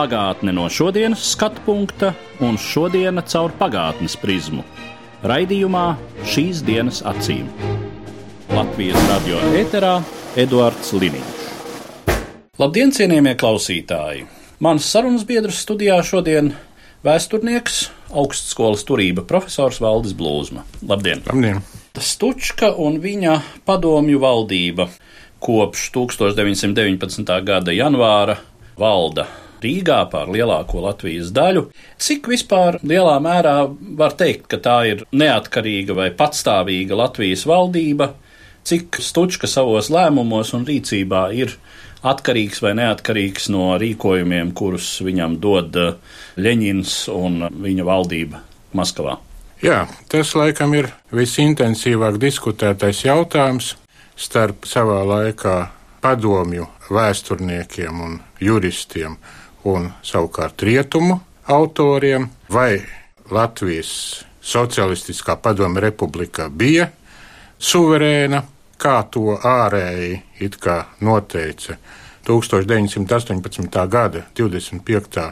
Pagātne no šodienas skatu punkta un šodienas caur pagātnes prizmu. Raidījumā šīs dienas acīm. Latvijas radio eterā Eduards Liniņš. Labdien, cienījamie klausītāji! Mans sarunas biedrs studijā šodien - vēsturnieks, augstskolas turība profesors Valdis Blūzma. Labdien! Labdien! Stučka un viņa padomju valdība kopš 1919. gada janvāra valda Rīgā pār lielāko Latvijas daļu. Cik vispār lielā mērā var teikt, ka tā ir neatkarīga vai patstāvīga Latvijas valdība, cik Stučka savos lēmumos un rīcībā ir atkarīgs vai neatkarīgs no rīkojumiem, kurus viņam dod eh, Ļeņins un viņa valdība Maskavā? Jā, tas laikam ir visintensīvāk diskutētais jautājums starp savā laikā padomju vēsturniekiem un juristiem un savukārt rietumu autoriem, vai Latvijas Socialistiskā padomju republika bija suverēna, kā to ārēji it kā noteica 1918. gada 25.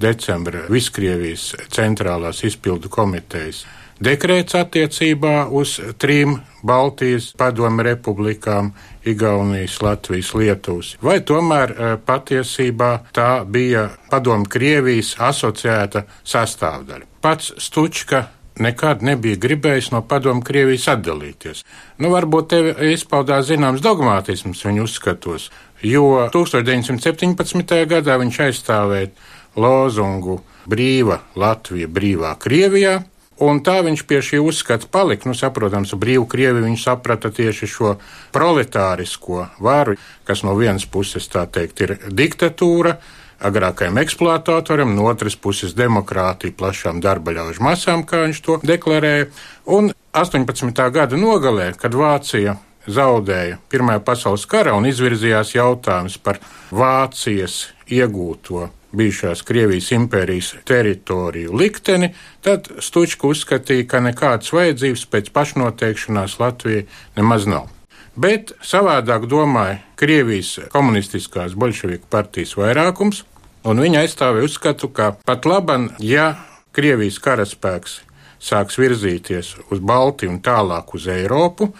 decembra Viskrievijas centrālās izpildu komitejas dekrēts attiecībā uz trim Baltijas padomu republikām - Igaunijas, Latvijas, Lietuvas, vai tomēr e, patiesībā tā bija padomu Krievijas asociēta sastāvdaļa. Pats Stučka nekad nebija gribējis no padomu Krievijas atdalīties. Nu, varbūt tev izpaudās zināms dogmātisms viņa uzskatos, jo 1917. gadā viņš aizstāvēja lozungu Brīva Latvija, brīvā Krievijā, Un tā viņš pie šī uzskata palika. Nu, saprotams, brīvu Krievi viņš saprata tieši šo proletārisko varu, kas no vienas puses, tā teikt, ir diktatūra, agrākajam eksploatatoram, no otras puses demokrātija plašām darbaļaužu masām, kā viņš to deklarēja. Un 18. gada nogalē, kad Vācija zaudēja Pirmajā pasaules karā un izvirzījās jautājums par Vācijas iegūto bijušās Krievijas impērijas teritoriju likteni, tad Stučka uzskatīja, ka nekādas vajadzības pēc pašnoteikšanās Latvijai nemaz nav. Bet savādāk domāja Krievijas komunistiskās bolševiku partijas vairākums, un viņa aizstāvēja uzskatu, ka pat laban, ja Krievijas karaspēks sāks virzīties uz Baltiju un tālāk uz Eiropu,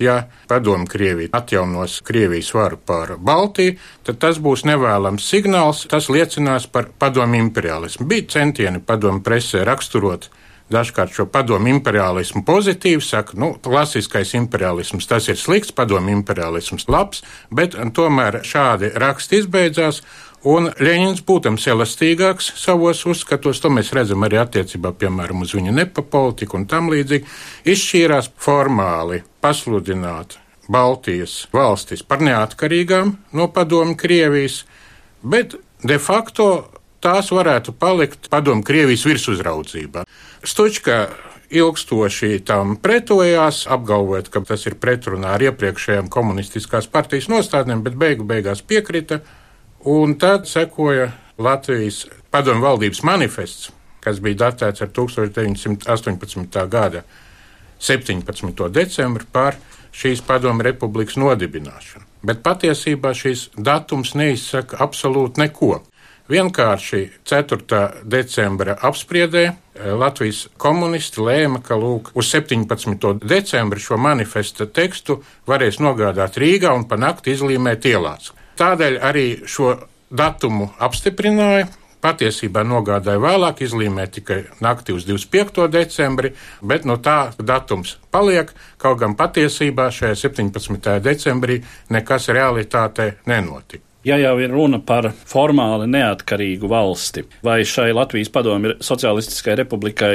ja padomu Krievija atjaunos Krievijas varu pār Baltiju, tad tas būs nevēlams signāls, tas liecinās par padomu imperialismu. Bija centieni padomu presē raksturot dažkārt šo padomu imperialismu pozitīvi, saka, nu, klasiskais imperialisms tas ir slikts, padomu imperialisms labs, bet tomēr šādi raksti izbeidzās. Un Leņņņins, būtams elastīgāks savos uzskatos, to mēs redzam arī attiecībā, piemēram, uz viņa nepapolitiku un tam līdzīgi, izšķīrās formāli pasludināt Baltijas valstis par neatkarīgām no padomu Krievijas, bet de facto tās varētu palikt padomu Krievijas virsuzraudzībā. Stučka ilgstoši tam pretojās, apgalvojot, ka tas ir pretrunā ar iepriekšējām komunistiskās partijas nostādnēm, bet beigu beigās piekrita. Un tad sekoja Latvijas padomu valdības manifests, kas bija datēts ar 1918. gada 17. decembri par šīs padomu republikas nodibināšanu. Bet patiesībā šīs datums neizsaka absolūti neko. Vienkārši 4. decembra apspriedē Latvijas komunisti lēma, ka lūk, uz 17. decembri šo manifesta tekstu varēs nogādāt Rīgā un pa nakti izlīmēt ielās. Tādēļ arī šo datumu apstiprināja. Patiesībā nogādāja vēlāk, izlīmē tikai naktī uz 25. decembri, bet no tā datums paliek. Kaut gan patiesībā šajā 17. decembrī nekas realitātē nenotika. Ja jau ir runa par formāli neatkarīgu valsti, vai šai Latvijas padomju Socialistiskai republikai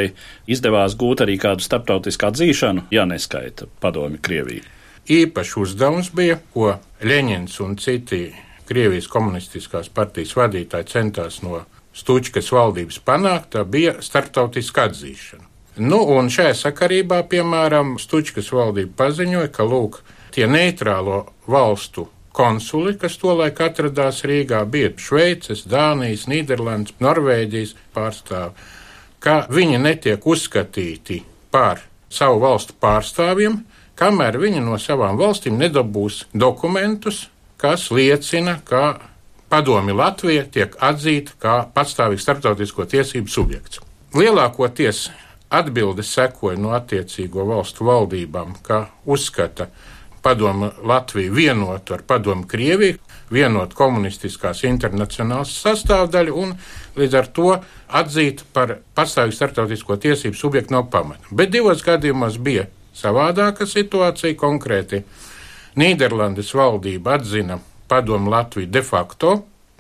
izdevās gūt arī kādu starptautisku atzīšanu, ja neskaita padomju Krieviju? Īpašs uzdevums bija, ko Leņņņins un citi Krievijas komunistiskās partijas vadītāji centās no Stučkas valdības panākt, tā bija starptautiska atzīšana. Nu, un šajā sakarībā, piemēram, Stučkas valdība paziņoja, ka lūk, tie neitrālo valstu konsuli, kas tolaik atradās Rīgā, bija Šveices, Dānijas, Nīderlandes, Norvēģijas pārstāvi, ka viņi netiek uzskatīti par savu valstu pārstāvjiem, kamēr viņi no savām valstīm nedabūs dokumentus, kas liecina, ka padomi Latvija tiek atzīta kā patstāvīgs starptautisko tiesību subjekts. Lielākoties atbildes sekoja no attiecīgo valstu valdībām, ka uzskata padomu Latviju vienotu ar padomu Krieviju, vienot komunistiskās internacionālas sastāvdaļu un līdz ar to atzīt par patstāvīgu starptautisko tiesību subjektu no pamata. Bet divos gadījumos bija savādāka situācija konkrēti. Nīderlandes valdība atzina padomu Latviju de facto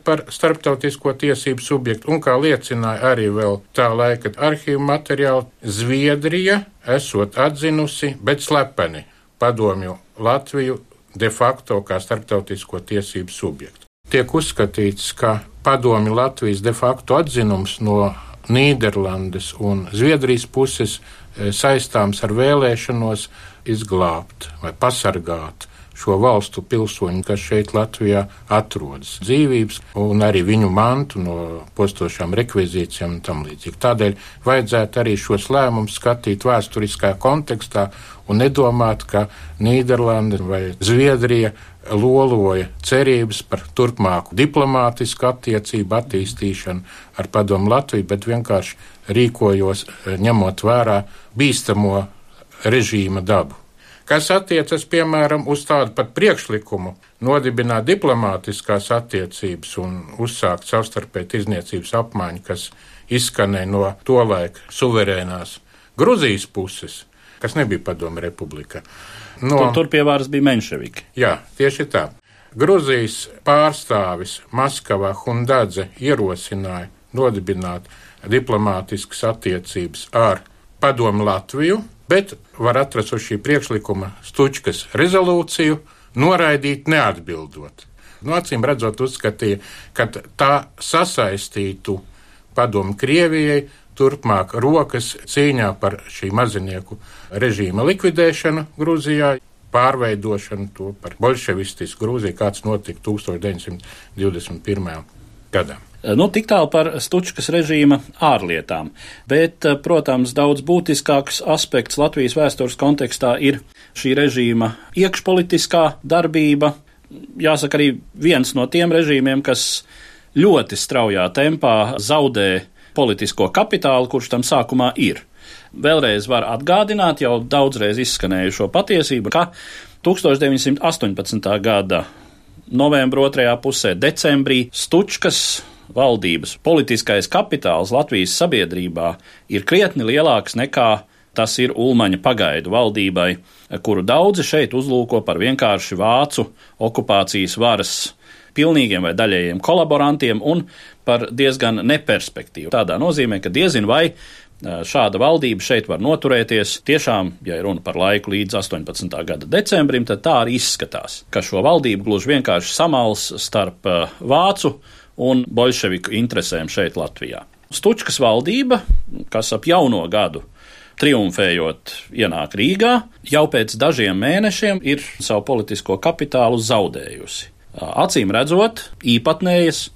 par starptautisko tiesību subjektu, un kā liecināja arī vēl tā laika arhīvu materiāli, Zviedrija esot atzinusi, bet slepeni padomju Latviju de facto kā starptautisko tiesību subjektu. Tiek uzskatīts, ka padomju Latvijas de facto atzinums no Nīderlandes un Zviedrijas puses saistāms ar vēlēšanos izglābt vai pasargāt šo valstu pilsoņu, kas šeit Latvijā atrodas, dzīvības un arī viņu mantu no postošām rekvizīcijām un tam līdzīgi. Tādēļ vajadzētu arī šos lēmumus skatīt vēsturiskā kontekstā un nedomāt, ka Nīderlanda vai Zviedrija loloja cerības par turpmāku diplomātisku attiecību attīstīšanu ar padomu Latviju, bet vienkārši rīkojos ņemot vērā bīstamo režīma dabu kas attiecas piemēram uz tādu pat priekšlikumu nodibināt diplomātiskās attiecības un uzsākt savstarpēju tirzniecības apmaiņu, kas izskanēja no tolaik suverēnās Gruzijas puses, kas nebija Padomu republika. No, tur, tur pie varas bija Menševiki. Jā, tieši tā. Gruzijas pārstāvis Maskavā Hundadze ierosināja nodibināt diplomātiskas attiecības ar Padomu Latviju, bet var atrast uz šī priekšlikuma Stučkas rezolūciju, noraidīt neatbildot. Nu, acīm redzot, uzskatīja, ka tā sasaistītu padomu Krievijai turpmāk rokas cīņā par šī mazinieku režīma likvidēšanu Grūzijā, pārveidošanu to par bolševistisku Grūziju, kāds notika 1921. gadā. Nu, tik tālu par Stučkas režīma ārlietām, bet, eh, protams, daudz būtiskāks aspekts Latvijas vēstures kontekstā ir šī režīma iekšpolitiskā darbība. Jāsaka, arī viens no tiem režīmiem, kas ļoti straujā tempā zaudē politisko kapitālu, kurš tam sākumā ir. Vēlreiz var atgādināt jau daudzreiz izskanējušo patiesību, ka 1918. gada novembra otrajā pusē, decembrī, Stučkas valdības politiskais kapitāls Latvijas sabiedrībā ir krietni lielāks nekā tas ir Ulmaņa pagaidu valdībai, kuru daudzi šeit uzlūko par vienkārši vācu okupācijas varas pilnīgiem vai daļējiem kolaborantiem un par diezgan neperspektīvu. Tādā nozīmē, ka diezin vai šāda valdība šeit var noturēties. Tiešām, ja runa par laiku līdz 18. gada decembrim, tad tā arī izskatās, ka šo valdību gluži vienkārši samals starp vācu un bolševiku interesēm šeit Latvijā. Stučkas valdība, kas ap jauno gadu triumfējot ienāk Rīgā, jau pēc dažiem mēnešiem ir savu politisko kapitālu zaudējusi. Acīm redzot, īpatnējas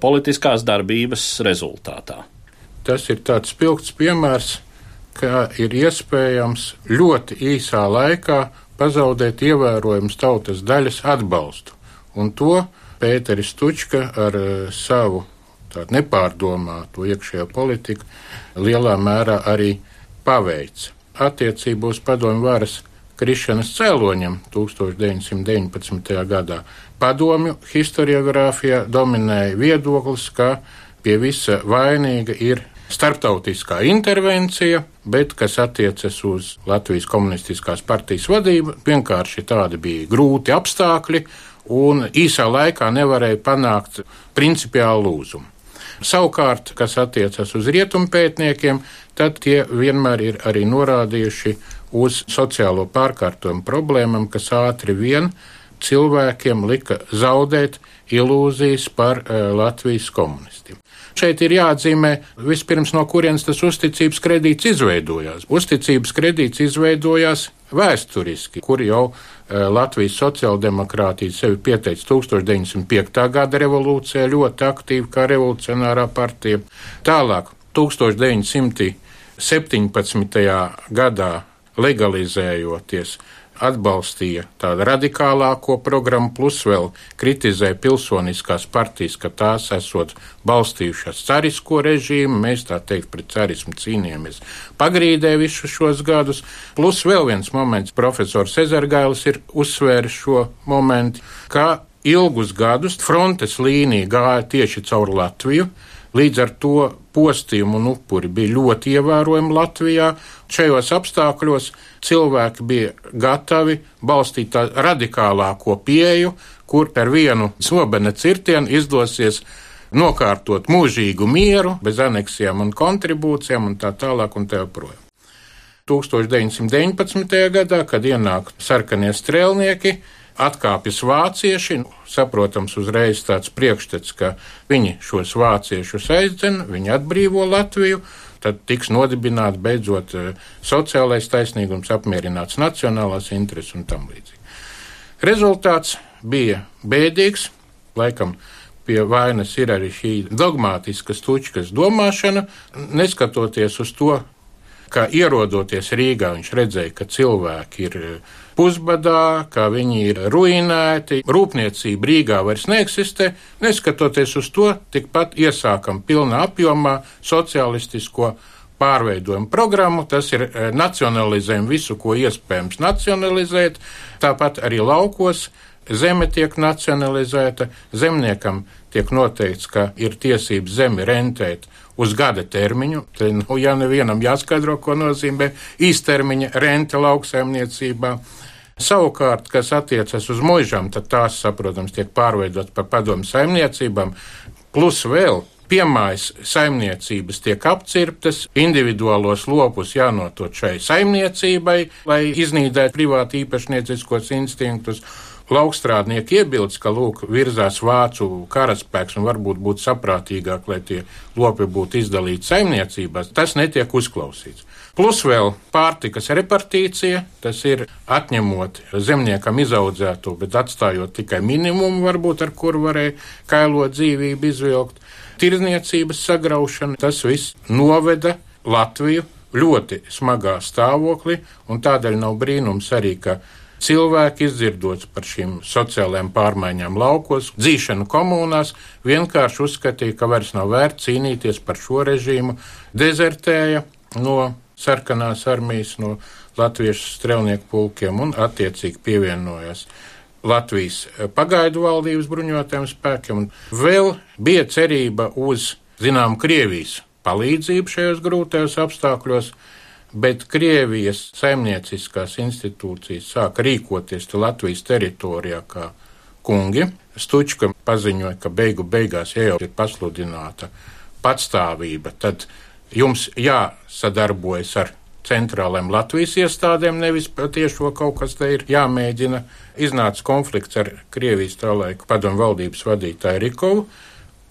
politiskās darbības rezultātā. Tas ir tāds spilgts piemērs, ka ir iespējams ļoti īsā laikā pazaudēt ievērojamas tautas daļas atbalstu. Un to Pēteris Tučka ar eh, savu tādu nepārdomātu iekšējo politiku lielā mērā arī paveica. Attiecībā uz padomju varas krišanas cēloņiem 1919. gadā padomju historiografijā dominēja viedoklis, ka pie visa vainīga ir starptautiskā intervencija, bet kas attiecas uz Latvijas komunistiskās partijas vadību, vienkārši tādi bija grūti apstākļi, un īsā laikā nevarēja panākt principiālu lūzumu. Savukārt, kas attiecas uz rietumu pētniekiem, tad tie vienmēr ir arī norādījuši uz sociālo pārkārtojumu problēmām, kas ātri vien cilvēkiem lika zaudēt ilūzijas par uh, Latvijas komunistiem. Šeit ir jāatzīmē vispirms, no kurienes tas uzticības kredīts izveidojās. Uzticības kredīts izveidojās vēsturiski, kur jau uh, Latvijas sociāldemokrātija sevi pieteica 1905. gada revolūcijā ļoti aktīvi kā revolucionārā partija. Tālāk 1917. gadā legalizējoties atbalstīja tādu radikālāko programmu, plus vēl kritizēja pilsoniskās partijas, ka tās esot balstījušās carisko režīmu, mēs tā teikt pret carismu cīnījāmies pagrīdē visus šos gadus, plus vēl viens moments, profesors Ezergailis ir uzsvēris šo momentu, ka ilgus gadus frontes līnija gāja tieši caur Latviju, līdz ar to postījumi un upuri bija ļoti ievērojami Latvijā. Šajos apstākļos cilvēki bija gatavi balstīt radikālāko pieju, kur ar vienu sobene cirtienu izdosies nokārtot mūžīgu mieru, bez aneksijām un kontribūcijām un tā tālāk un tā joprojām. 1919. gadā, kad ienāk sarkanie strēlnieki, atkāpjas vācieši. Saprotams, uzreiz tāds priekšstats, ka viņi šos vāciešus aizdzen, viņi atbrīvo Latviju, tad tiks nodibināts beidzot eh, sociālais taisnīgums, apmierināts nacionālās intereses un tam līdzīgi. Rezultāts bija bēdīgs, laikam. Pie vainas ir arī šī dogmātiska stučkas domāšana, neskatoties uz to, ka ierodoties Rīgā, viņš redzēja, ka cilvēki ir pusbadā, ka viņi ir ruinēti, rūpniecība Rīgā vairs neeksistē, neskatoties uz to, tikpat iesākam pilnā apjomā socialistisko pārveidojumu programmu, tas ir eh, nacionalizējam visu, ko iespējams nacionalizēt, tāpat arī laukos zeme tiek nacionalizēta, zemniekam tiek noteikts, ka ir tiesības zemi rentēt uz gada termiņu. Te, nu, ja nevienam jāskaidro, ko nozīmē īstermiņa rente lauksaimniecībā. Savukārt, kas attiecas uz mūžām, tad tās, saprotams, tiek pārveidotas par padomu saimniecībām, plus vēl piemājas saimniecības tiek apcirptas, individuālos lopus jānotot šai saimniecībai, lai iznīdētu privāti īpašnieciskos instinktus. Laukstrādnieki iebilst, ka lūk, virzās vācu karaspēks un varbūt būtu saprātīgāk, lai tie lopi būtu izdalīti saimniecībās. Tas netiek uzklausīts. Plus vēl pārtikas repartīcija, tas ir atņemot zemniekam izaudzēto, bet atstājot tikai minimumu, varbūt ar kuru varēja kailot dzīvību izvilkt. Tirzniecības sagraušana, tas viss noveda Latviju ļoti smagā stāvoklī, un tādēļ nav brīnums arī, ka cilvēki izdzirdot par šīm sociālajām pārmaiņām laukos, dzīšanu komunās, vienkārši uzskatīja, ka vairs nav vērts cīnīties par šo režīmu, dezertēja no sarkanās armijas no latviešu strelnieku pulkiem un attiecīgi pievienojās Latvijas eh, pagaidu valdības bruņotajiem spēkiem. Vēl bija cerība uz, zinām, Krievijas palīdzību šajos grūtajos apstākļos, bet Krievijas saimnieciskās institūcijas sāka rīkoties Latvijas teritorijā kā kungi. Stučka paziņoja, ka beigu beigās, ja jau ir pasludināta patstāvība, tad jums jāsadarbojas ar centrālajiem Latvijas iestādēm, nevis patiešo kaut kas te ir jāmēģina. Iznāca konflikts ar Krievijas tā laika padomu valdības vadītāju Rikovu,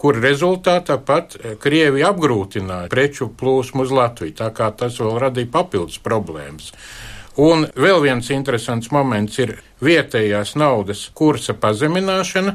kur rezultātā pat Krievija apgrūtināja preču plūsmu uz Latviju, tā kā tas vēl radīja papildus problēmas. Un vēl viens interesants moments ir vietējās naudas kursa pazemināšana,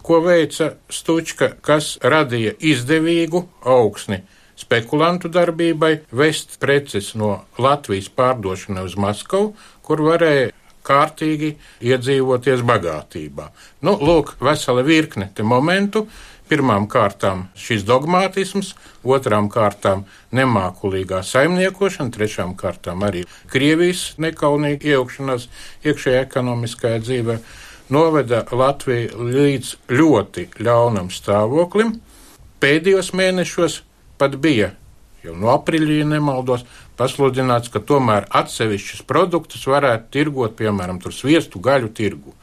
ko veica Stučka, kas radīja izdevīgu augsni spekulantu darbībai, vest preces no Latvijas pārdošanai uz Maskavu, kur varēja kārtīgi iedzīvoties bagātībā. Nu, lūk, vesela virkne te momentu. Pirmām kārtām šis dogmātisms, otrām kārtām nemākulīgā saimniekošana, trešām kārtām arī Krievijas nekaunīga iejaukšanās iekšējā ekonomiskajā dzīvē noveda Latviju līdz ļoti ļaunam stāvoklim. Pēdējos mēnešos pat bija jau no aprīļa, ja nemaldos, pasludināts, ka tomēr atsevišķus produktus varētu tirgot, piemēram, sviestu gaļu tirgu.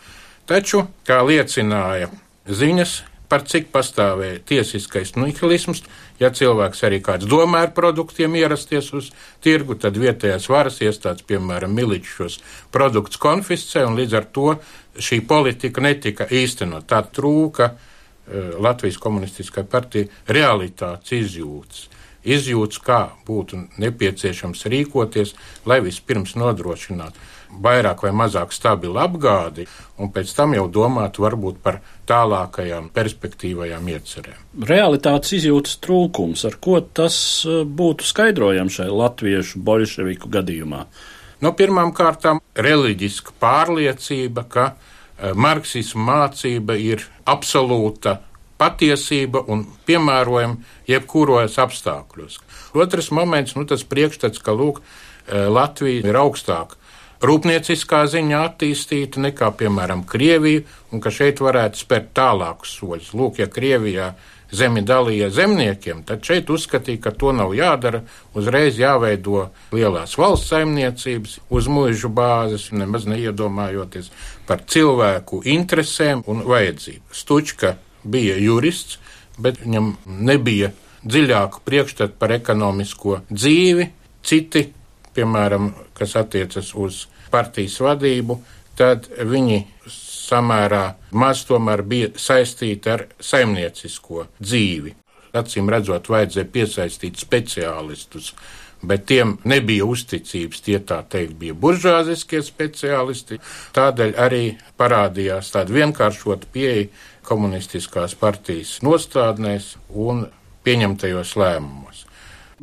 Taču, kā liecināja ziņas, par cik pastāvēja tiesiskais nihilisms. Ja cilvēks arī kāds domā ar produktiem ierasties uz tirgu, tad vietējās varas iestādes, piemēram, miliči šos produktus konfiscē, un līdz ar to šī politika netika īstenot. Tā trūka uh, Latvijas komunistiskai partija realitātes izjūtas. Izjūtas, kā būtu nepieciešams rīkoties, lai vispirms nodrošinātu vairāk vai mazāk stabilu apgādi, un pēc tam jau domāt varbūt par tālākajām perspektīvajām iecerēm. Realitātes izjūtas trūkums, ar ko tas e, būtu skaidrojams šai latviešu bolševiku gadījumā? No nu, pirmām kārtām reliģiska pārliecība, ka e, marksismu mācība ir absolūta patiesība un piemērojama jebkuros apstākļos. Otrs moments, nu, tas priekšstats, ka lūk, e, Latvija ir augstāk rūpnieciskā ziņā attīstīta nekā, piemēram, Krievija, un ka šeit varētu spērt tālākus soļus. Lūk, ja Krievijā zemi dalīja zemniekiem, tad šeit uzskatīja, ka to nav jādara. Uzreiz jāveido lielās valsts saimniecības, uz mūžu bāzes, nemaz neiedomājoties par cilvēku interesēm un vajadzību. Stučka bija jurists, bet viņam nebija dziļāku priekšstatu par ekonomisko dzīvi. Citi piemēram, kas attiecas uz partijas vadību, tad viņi samērā maz tomēr bija saistīti ar saimniecisko dzīvi. Acīm redzot, vajadzēja piesaistīt speciālistus, bet tiem nebija uzticības. Tie tā teikt bija buržāziskie speciālisti. Tādēļ arī parādījās tāda vienkāršota pieeja komunistiskās partijas nostādnēs un pieņemtajos lēmumos.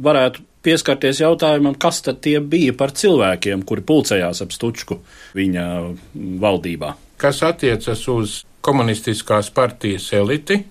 Varētu pieskarties jautājumam, kas tad tie bija par cilvēkiem, kuri pulcējās ap Stučku viņa valdībā. Kas attiecas uz komunistiskās partijas eliti,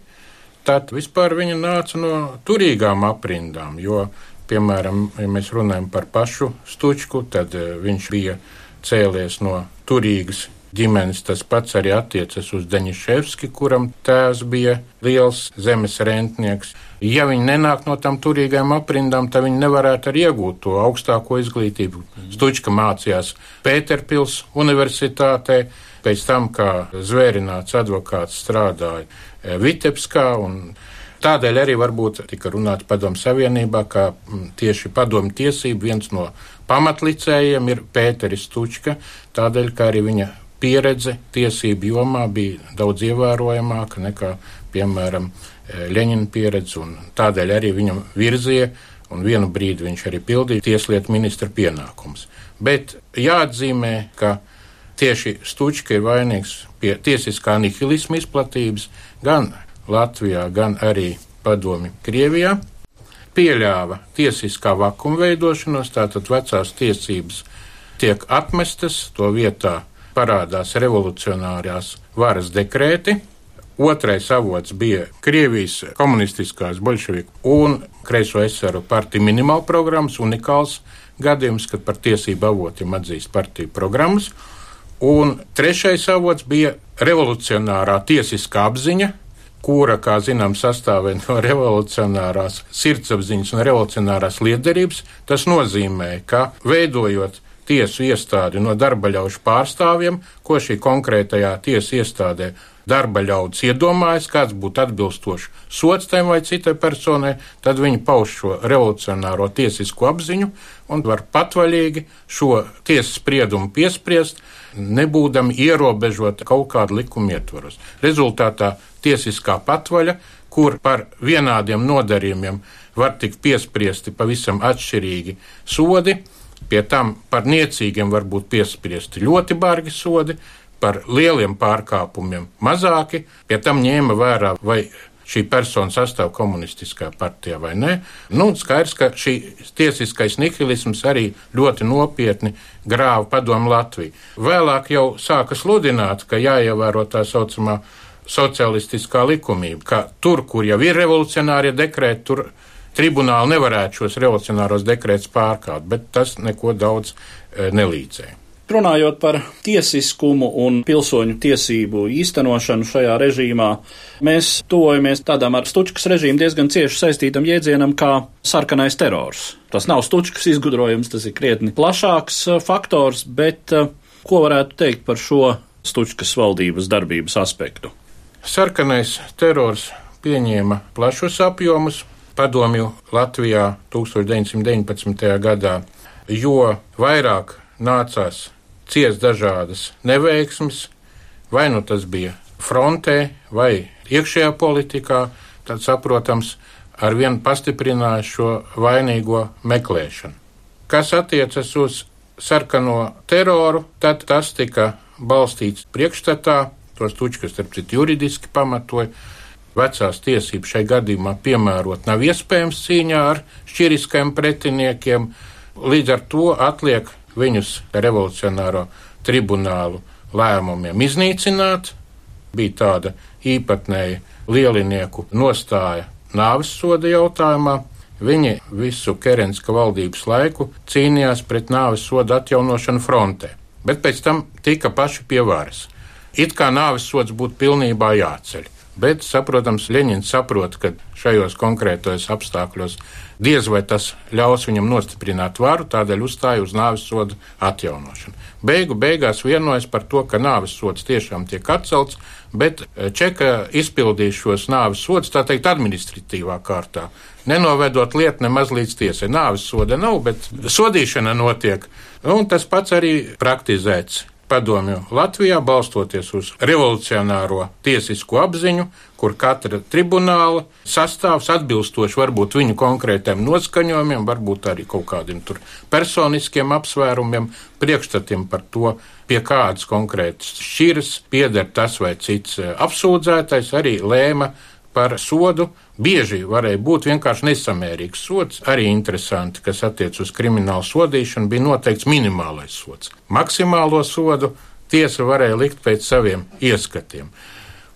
tad vispār viņa nāca no turīgām aprindām, jo, piemēram, ja mēs runājam par pašu Stučku, tad eh, viņš bija cēlies no turīgas ģimenes. Tas pats arī attiecas uz Deņševski, kuram tēvs bija liels zemes rentnieks. Ja viņi nenāk no tam turīgām aprindām, tad viņi nevarētu arī iegūt to augstāko izglītību. Stučka mācījās Pēterpils universitātē, pēc tam kā zvērināts advokāts strādāja eh, Vitebskā un Tādēļ arī varbūt tika runāts Padomu Savienībā, ka mm, tieši padomu tiesību viens no pamatlicējiem ir Pēteris Tučka, tādēļ, ka arī viņa pieredze tiesību jomā bija daudz ievērojamāka nekā, piemēram, eh, Leņķina pieredze, un tādēļ arī viņam virzīja, un vienu brīdi viņš arī pildīja tieslietu ministra pienākumus. Bet jāatzīmē, ka tieši Stučka ir vainīgs pie tiesiskā nihilisma izplatības gan Latvijā, gan arī padomi Krievijā. Pieļāva tiesiskā vakuma veidošanos, tātad vecās tiesības tiek atmestas, to vietā parādās revolucionārās varas dekrēti. Otrais avots bija Krievijas komunistiskās bolševiku un Kreiso esaru partiju minimāla programmas, unikāls gadījums, kad par tiesību avotiem atzīst partiju programmas. Un trešais avots bija revolucionārā tiesiskā apziņa, kura, kā zinām, sastāvē no revolucionārās sirdsapziņas un revolucionārās liederības. Tas nozīmē, ka veidojot tiesu iestādi no darba ļaužu pārstāvjiem, ko šī konkrētajā tiesu iestādē darba ļaudis iedomājas, kāds būtu atbilstošs sots tam vai citai personai, tad viņi pauž šo revolucionāro tiesisko apziņu un var patvaļīgi šo tiesas spriedumu piespriest, nebūdami ierobežot kaut kādu likumu ietvaros. Rezultātā tiesiskā patvaļa, kur par vienādiem nodarījumiem var tikt piespriesti pavisam atšķirīgi sodi, Pie tam par niecīgiem var būt piespriesti ļoti bargi sodi, par lieliem pārkāpumiem mazāki. Pie tam ņēma vērā, vai šī persona sastāv komunistiskā partijā vai nē. Nu, skaidrs, ka šī tiesiskais nihilisms arī ļoti nopietni grāva padomu Latviju. Vēlāk jau sāka sludināt, ka jāievēro tā saucamā socialistiskā likumība, ka tur, kur jau ir revolucionārie dekrēti, tur tribunāli nevarētu šos revolucionāros dekrētus pārkāpt, bet tas neko daudz e, nelīdzēja. Runājot par tiesiskumu un pilsoņu tiesību īstenošanu šajā režīmā, mēs tuvojamies tādam ar Stučkas režīmu diezgan cieši saistītam jēdzienam kā sarkanais terors. Tas nav Stučkas izgudrojums, tas ir krietni plašāks e, faktors, bet e, ko varētu teikt par šo Stučkas valdības darbības aspektu? sarkanais terors pieņēma plašus apjomus padomju Latvijā 1919. gadā, jo vairāk nācās ciest dažādas neveiksmes, vai nu tas bija frontē vai iekšējā politikā, tad saprotams, ar vienu pastiprināja šo vainīgo meklēšanu. Kas attiecas uz sarkano teroru, tad tas tika balstīts priekšstatā, tos tučkas, starp citu, juridiski pamatoja. Vecās tiesības šai gadījumā piemērot nav iespējams cīņā ar šķiriskajiem pretiniekiem, līdz ar to atliek viņus revolucionāro tribunālu lēmumiem iznīcināt. Bija tāda īpatnēja lielinieku nostāja nāves soda jautājumā. Viņi visu Kerenska valdības laiku cīnījās pret nāves sodu atjaunošanu frontē, bet pēc tam tika paši pie varas. It kā nāves sods būtu pilnībā jāceļ. Bet, saprotams, Leņņņins saprot, ka šajos konkrētos apstākļos diez vai tas ļaus viņam nostiprināt varu, tādēļ uzstāja uz nāves sodu atjaunošanu. Beigu beigās vienojas par to, ka nāves sods tiešām tiek atcelts, bet eh, Čeka izpildīs šos nāves sodus, tā teikt, administratīvā kārtā. Nenovedot lietu nemaz līdz tiesai. Nāves soda nav, bet sodīšana notiek. Un tas pats arī praktizēts padomju Latvijā, balstoties uz revolucionāro tiesisko apziņu, kur katra tribunāla sastāvs atbilstoši varbūt viņu konkrētiem noskaņojumiem, varbūt arī kaut kādiem personiskiem apsvērumiem, priekšstatiem par to, pie kādas konkrētas šķiras pieder tas vai cits eh, apsūdzētais, arī lēma par sodu. Bieži varēja būt vienkārši nesamērīgs sods. Arī interesanti, kas attiec uz kriminālu sodīšanu, bija noteikts minimālais sods. Maksimālo sodu tiesa varēja likt pēc saviem ieskatiem.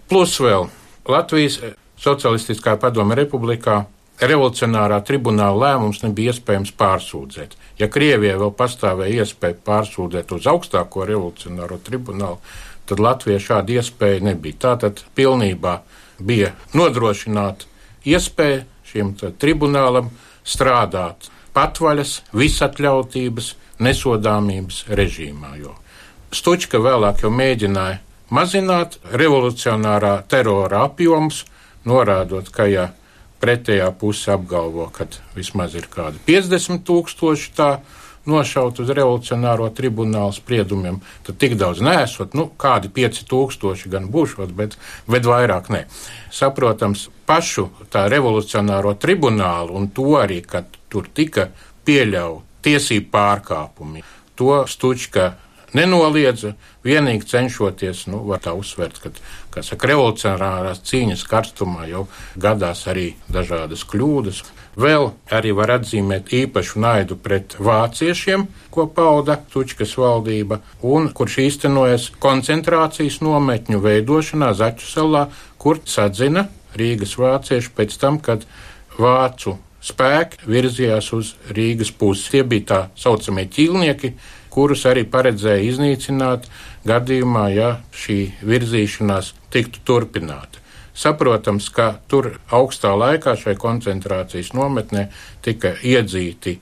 Plus vēl Latvijas Socialistiskā padome republikā revolucionārā tribunāla lēmums nebija iespējams pārsūdzēt. Ja Krievijai vēl pastāvēja iespēja pārsūdzēt uz augstāko revolucionāro tribunālu, tad Latvijai šāda iespēja nebija. Tātad pilnībā bija nodrošināta iespēja šim tribunālam strādāt patvaļas, visatļautības, nesodāmības režīmā. Stučka vēlāk jau mēģināja mazināt revolucionārā terora apjomus, norādot, ka ja pretējā puse apgalvo, ka vismaz ir kādi 50 tūkstoši tādu nošaut uz revolucionāro tribunālu spriedumiem, tad tik daudz nesot, nu, kādi 5000 gan būšot, bet, bet vairāk ne. Saprotams, pašu tā revolucionāro tribunālu un to arī, ka tur tika pieļauti tiesību pārkāpumi. To Stučka nenoliedza, vienīgi cenšoties, nu, var tā uzsvērt, ka, kā saka, revolucionārās cīņas karstumā jau gadās arī dažādas kļūdas. Vēl arī var atzīmēt īpašu naidu pret vāciešiem, ko pauda Tučkas valdība, un kurš īstenojas koncentrācijas nometņu veidošanā Zaķu salā, kur sadzina Rīgas vācieši pēc tam, kad vācu spēki virzījās uz Rīgas pusi. Tie bija tā saucamie ķīlnieki, kurus arī paredzēja iznīcināt gadījumā, ja šī virzīšanās tiktu turpināta. Saprotams, ka tur augstā laikā šai koncentrācijas nometnē tika iedzīti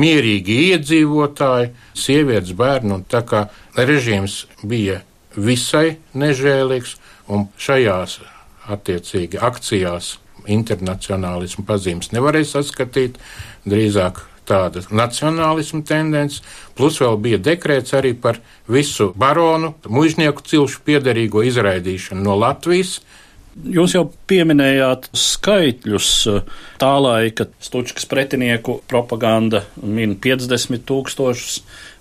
mierīgi iedzīvotāji, sievietes, bērni, un tā kā režīms bija visai nežēlīgs, un šajās attiecīgi akcijās internacionālismu pazīmes nevarēja saskatīt, drīzāk tāda nacionālisma tendence, plus vēl bija dekrēts arī par visu baronu, mužnieku cilšu piederīgo izraidīšanu no Latvijas. Jūs jau pieminējāt skaitļus. Tā laika Stučkas pretinieku propaganda min 50 tūkstošus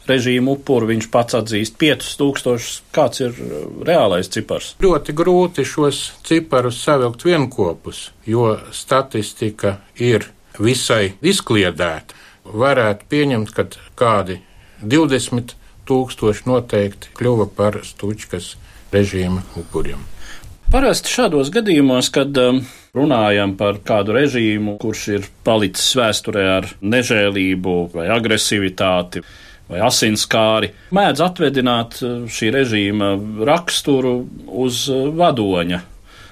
režīmu upuru, viņš pats atzīst 5000. Kāds ir reālais cipars? Ļoti grūti šos ciparus savilkt vienopus, jo statistika ir visai izkliedēta varētu pieņemt, ka kādi 20 tūkstoši noteikti kļuva par Stučkas režīma upuriem. Parasti šādos gadījumos, kad um, runājam par kādu režīmu, kurš ir palicis vēsturē ar nežēlību vai agresivitāti vai asinskāri, mēdz atvedināt uh, šī režīma raksturu uz uh, vadoņa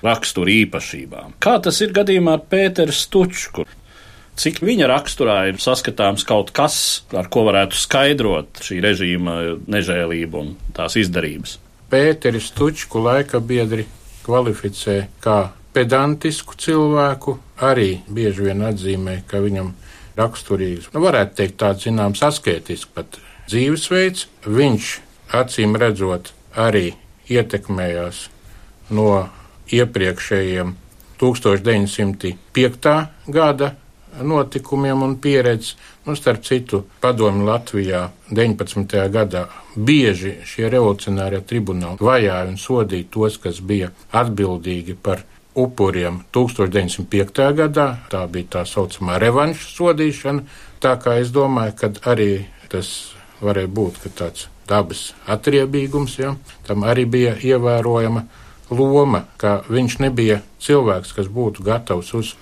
rakstura īpašībām. Kā tas ir gadījumā ar Pēteru Stučku? Cik viņa raksturā ir saskatāms kaut kas, ar ko varētu skaidrot šī režīma nežēlību un tās izdarības? Pēteris Tučku laika biedri kvalificē kā pedantisku cilvēku, arī bieži vien atzīmē, ka viņam raksturīgs, nu, varētu teikt, tāds zināms asketisks pat dzīvesveids. Viņš acīm redzot arī ietekmējās no iepriekšējiem 1905. gada notikumiem un pieredzi. Nu, starp citu, padomu Latvijā 19. gadā bieži šie revolucionārie tribunāli vajāja un sodīja tos, kas bija atbildīgi par upuriem 1905. gadā. Tā bija tā saucamā revanša sodīšana. Tā kā es domāju, ka arī tas varēja būt tāds dabas atriebīgums, ja? tam arī bija ievērojama loma, ka viņš nebija cilvēks, kas būtu gatavs uz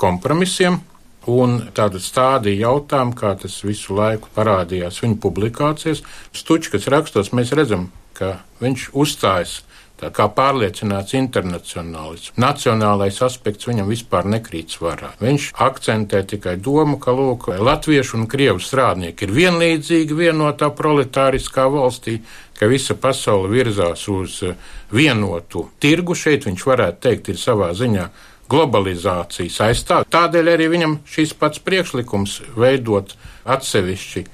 kompromisiem. Un tāda stādīja jautājumu, kā tas visu laiku parādījās viņa publikācijās. Stučkas rakstos mēs redzam, ka viņš uzstājas Tā kā pārliecināts internacionālis. Nacionālais aspekts viņam vispār nekrīt svarā. Viņš akcentē tikai domu, ka lūk, latviešu un krievu strādnieki ir vienlīdzīgi vienotā proletāriskā valstī, ka visa pasaule virzās uz vienotu tirgu. Šeit viņš varētu teikt, ir savā ziņā globalizācijas aizstāv. Tādēļ arī viņam šis pats priekšlikums veidot atsevišķi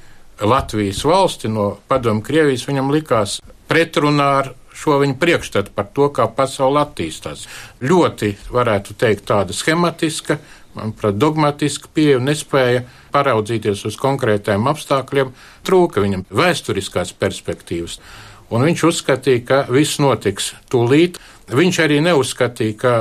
Latvijas valsti no padomu Krievijas viņam likās pretrunā ar šo viņu priekšstatu par to, kā pasaule attīstās. Ļoti, varētu teikt, tāda schematiska, manuprāt, dogmatiska pieeja un nespēja paraudzīties uz konkrētiem apstākļiem, trūka viņam vēsturiskās perspektīvas. Un viņš uzskatīja, ka viss notiks tūlīt. Viņš arī neuzskatīja, ka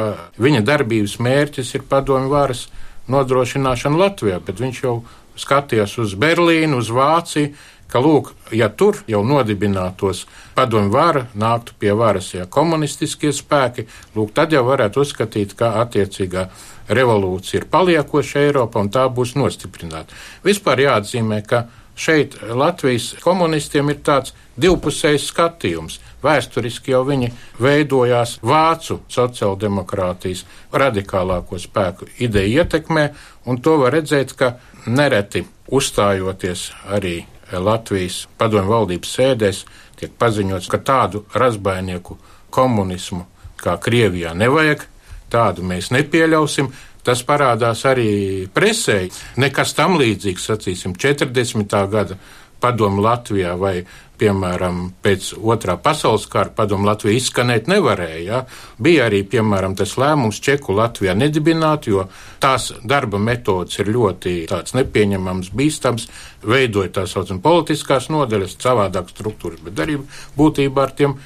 viņa darbības mērķis ir padomju varas nodrošināšana Latvijā, bet viņš jau skatījās uz Berlīnu, uz Vāciju, ka, lūk, ja tur jau nodibinātos padomju vara, nāktu pie varas ja komunistiskie spēki, lūk, tad jau varētu uzskatīt, ka attiecīgā revolūcija ir paliekoša Eiropa un tā būs nostiprināta. Vispār jāatzīmē, ka šeit Latvijas komunistiem ir tāds divpusējs skatījums. Vēsturiski jau viņi veidojās vācu sociāldemokrātijas radikālāko spēku ideju ietekmē, un to var redzēt, ka nereti uzstājoties arī Latvijas padomju valdības sēdēs tiek paziņots, ka tādu razbainieku komunismu kā Krievijā nevajag, tādu mēs nepieļausim. Tas parādās arī presē. Nekas tam līdzīgs, sacīsim, 40. gada padomu Latvijā vai piemēram, pēc otrā pasaules kara padomu Latvija izskanēt nevarēja. Ja? Bija arī, piemēram, tas lēmums Čeku Latvijā nedibināt, jo tās darba metodas ir ļoti tāds nepieņemams, bīstams, veidoja tā saucam politiskās nodaļas, savādāk struktūras, bet arī būtībā ar tiem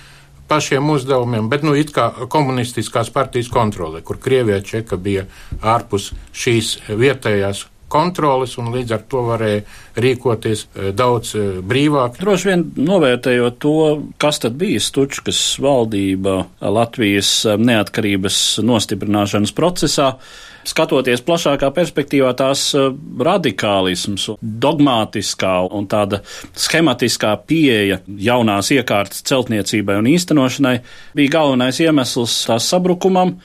pašiem uzdevumiem, bet, nu, it kā komunistiskās partijas kontrole, kur Krievija Čeka bija ārpus šīs vietējās kontroles, un līdz ar to varēja rīkoties e, daudz e, brīvāk. Droši vien novērtējot to, kas tad bija Stučkas valdība Latvijas e, neatkarības nostiprināšanas procesā, skatoties plašākā perspektīvā, tās radikālisms, dogmātiskā un tāda schematiskā pieeja jaunās iekārtas celtniecībai un īstenošanai bija galvenais iemesls tās sabrukumam.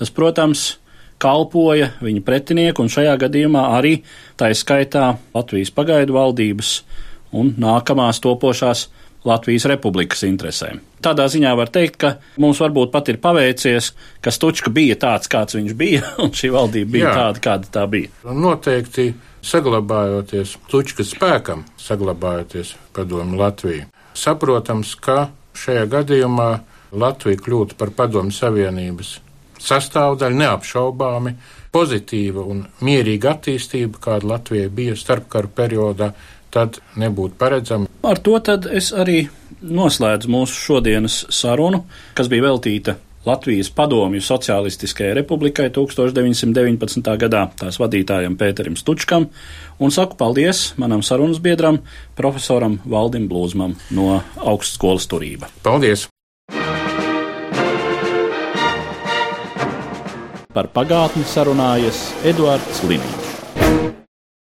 Tas, protams, kalpoja viņa pretinieku, un šajā gadījumā arī tā izskaitā Latvijas pagaidu valdības un nākamās topošās Latvijas republikas interesēm. Tādā ziņā var teikt, ka mums varbūt pat ir paveicies, ka Stučka bija tāds, kāds viņš bija, un šī valdība bija Jā. tāda, kāda tā bija. Noteikti saglabājoties Stučkas spēkam, saglabājoties padomu Latviju. Saprotams, ka šajā gadījumā Latvija kļūtu par padomu Savienības sastāvdaļa neapšaubāmi pozitīva un mierīga attīstība, kāda Latvijai bija starpkaru periodā, tad nebūtu paredzama. Ar to es arī noslēdzu mūsu šodienas sarunu, kas bija veltīta Latvijas Padomju Socialistiskajai Republikai 1919. gadā tās vadītājam Pēterim Stučkam un saku paldies manam sarunas biedram, profesoram Valdim Blūzmam no augstskolas turība. Paldies! Par pagātni sarunājas Eduards Liniņš.